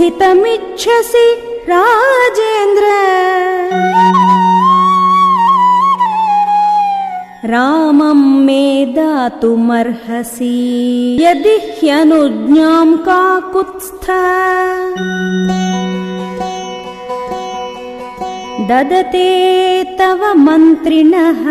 स्थितमिच्छसि राजेन्द्र। रामं मे दातुमर्हसि। यदि ह्यनुज्ञां काकुत्स्थ। ददते तव मन्त्रिणः।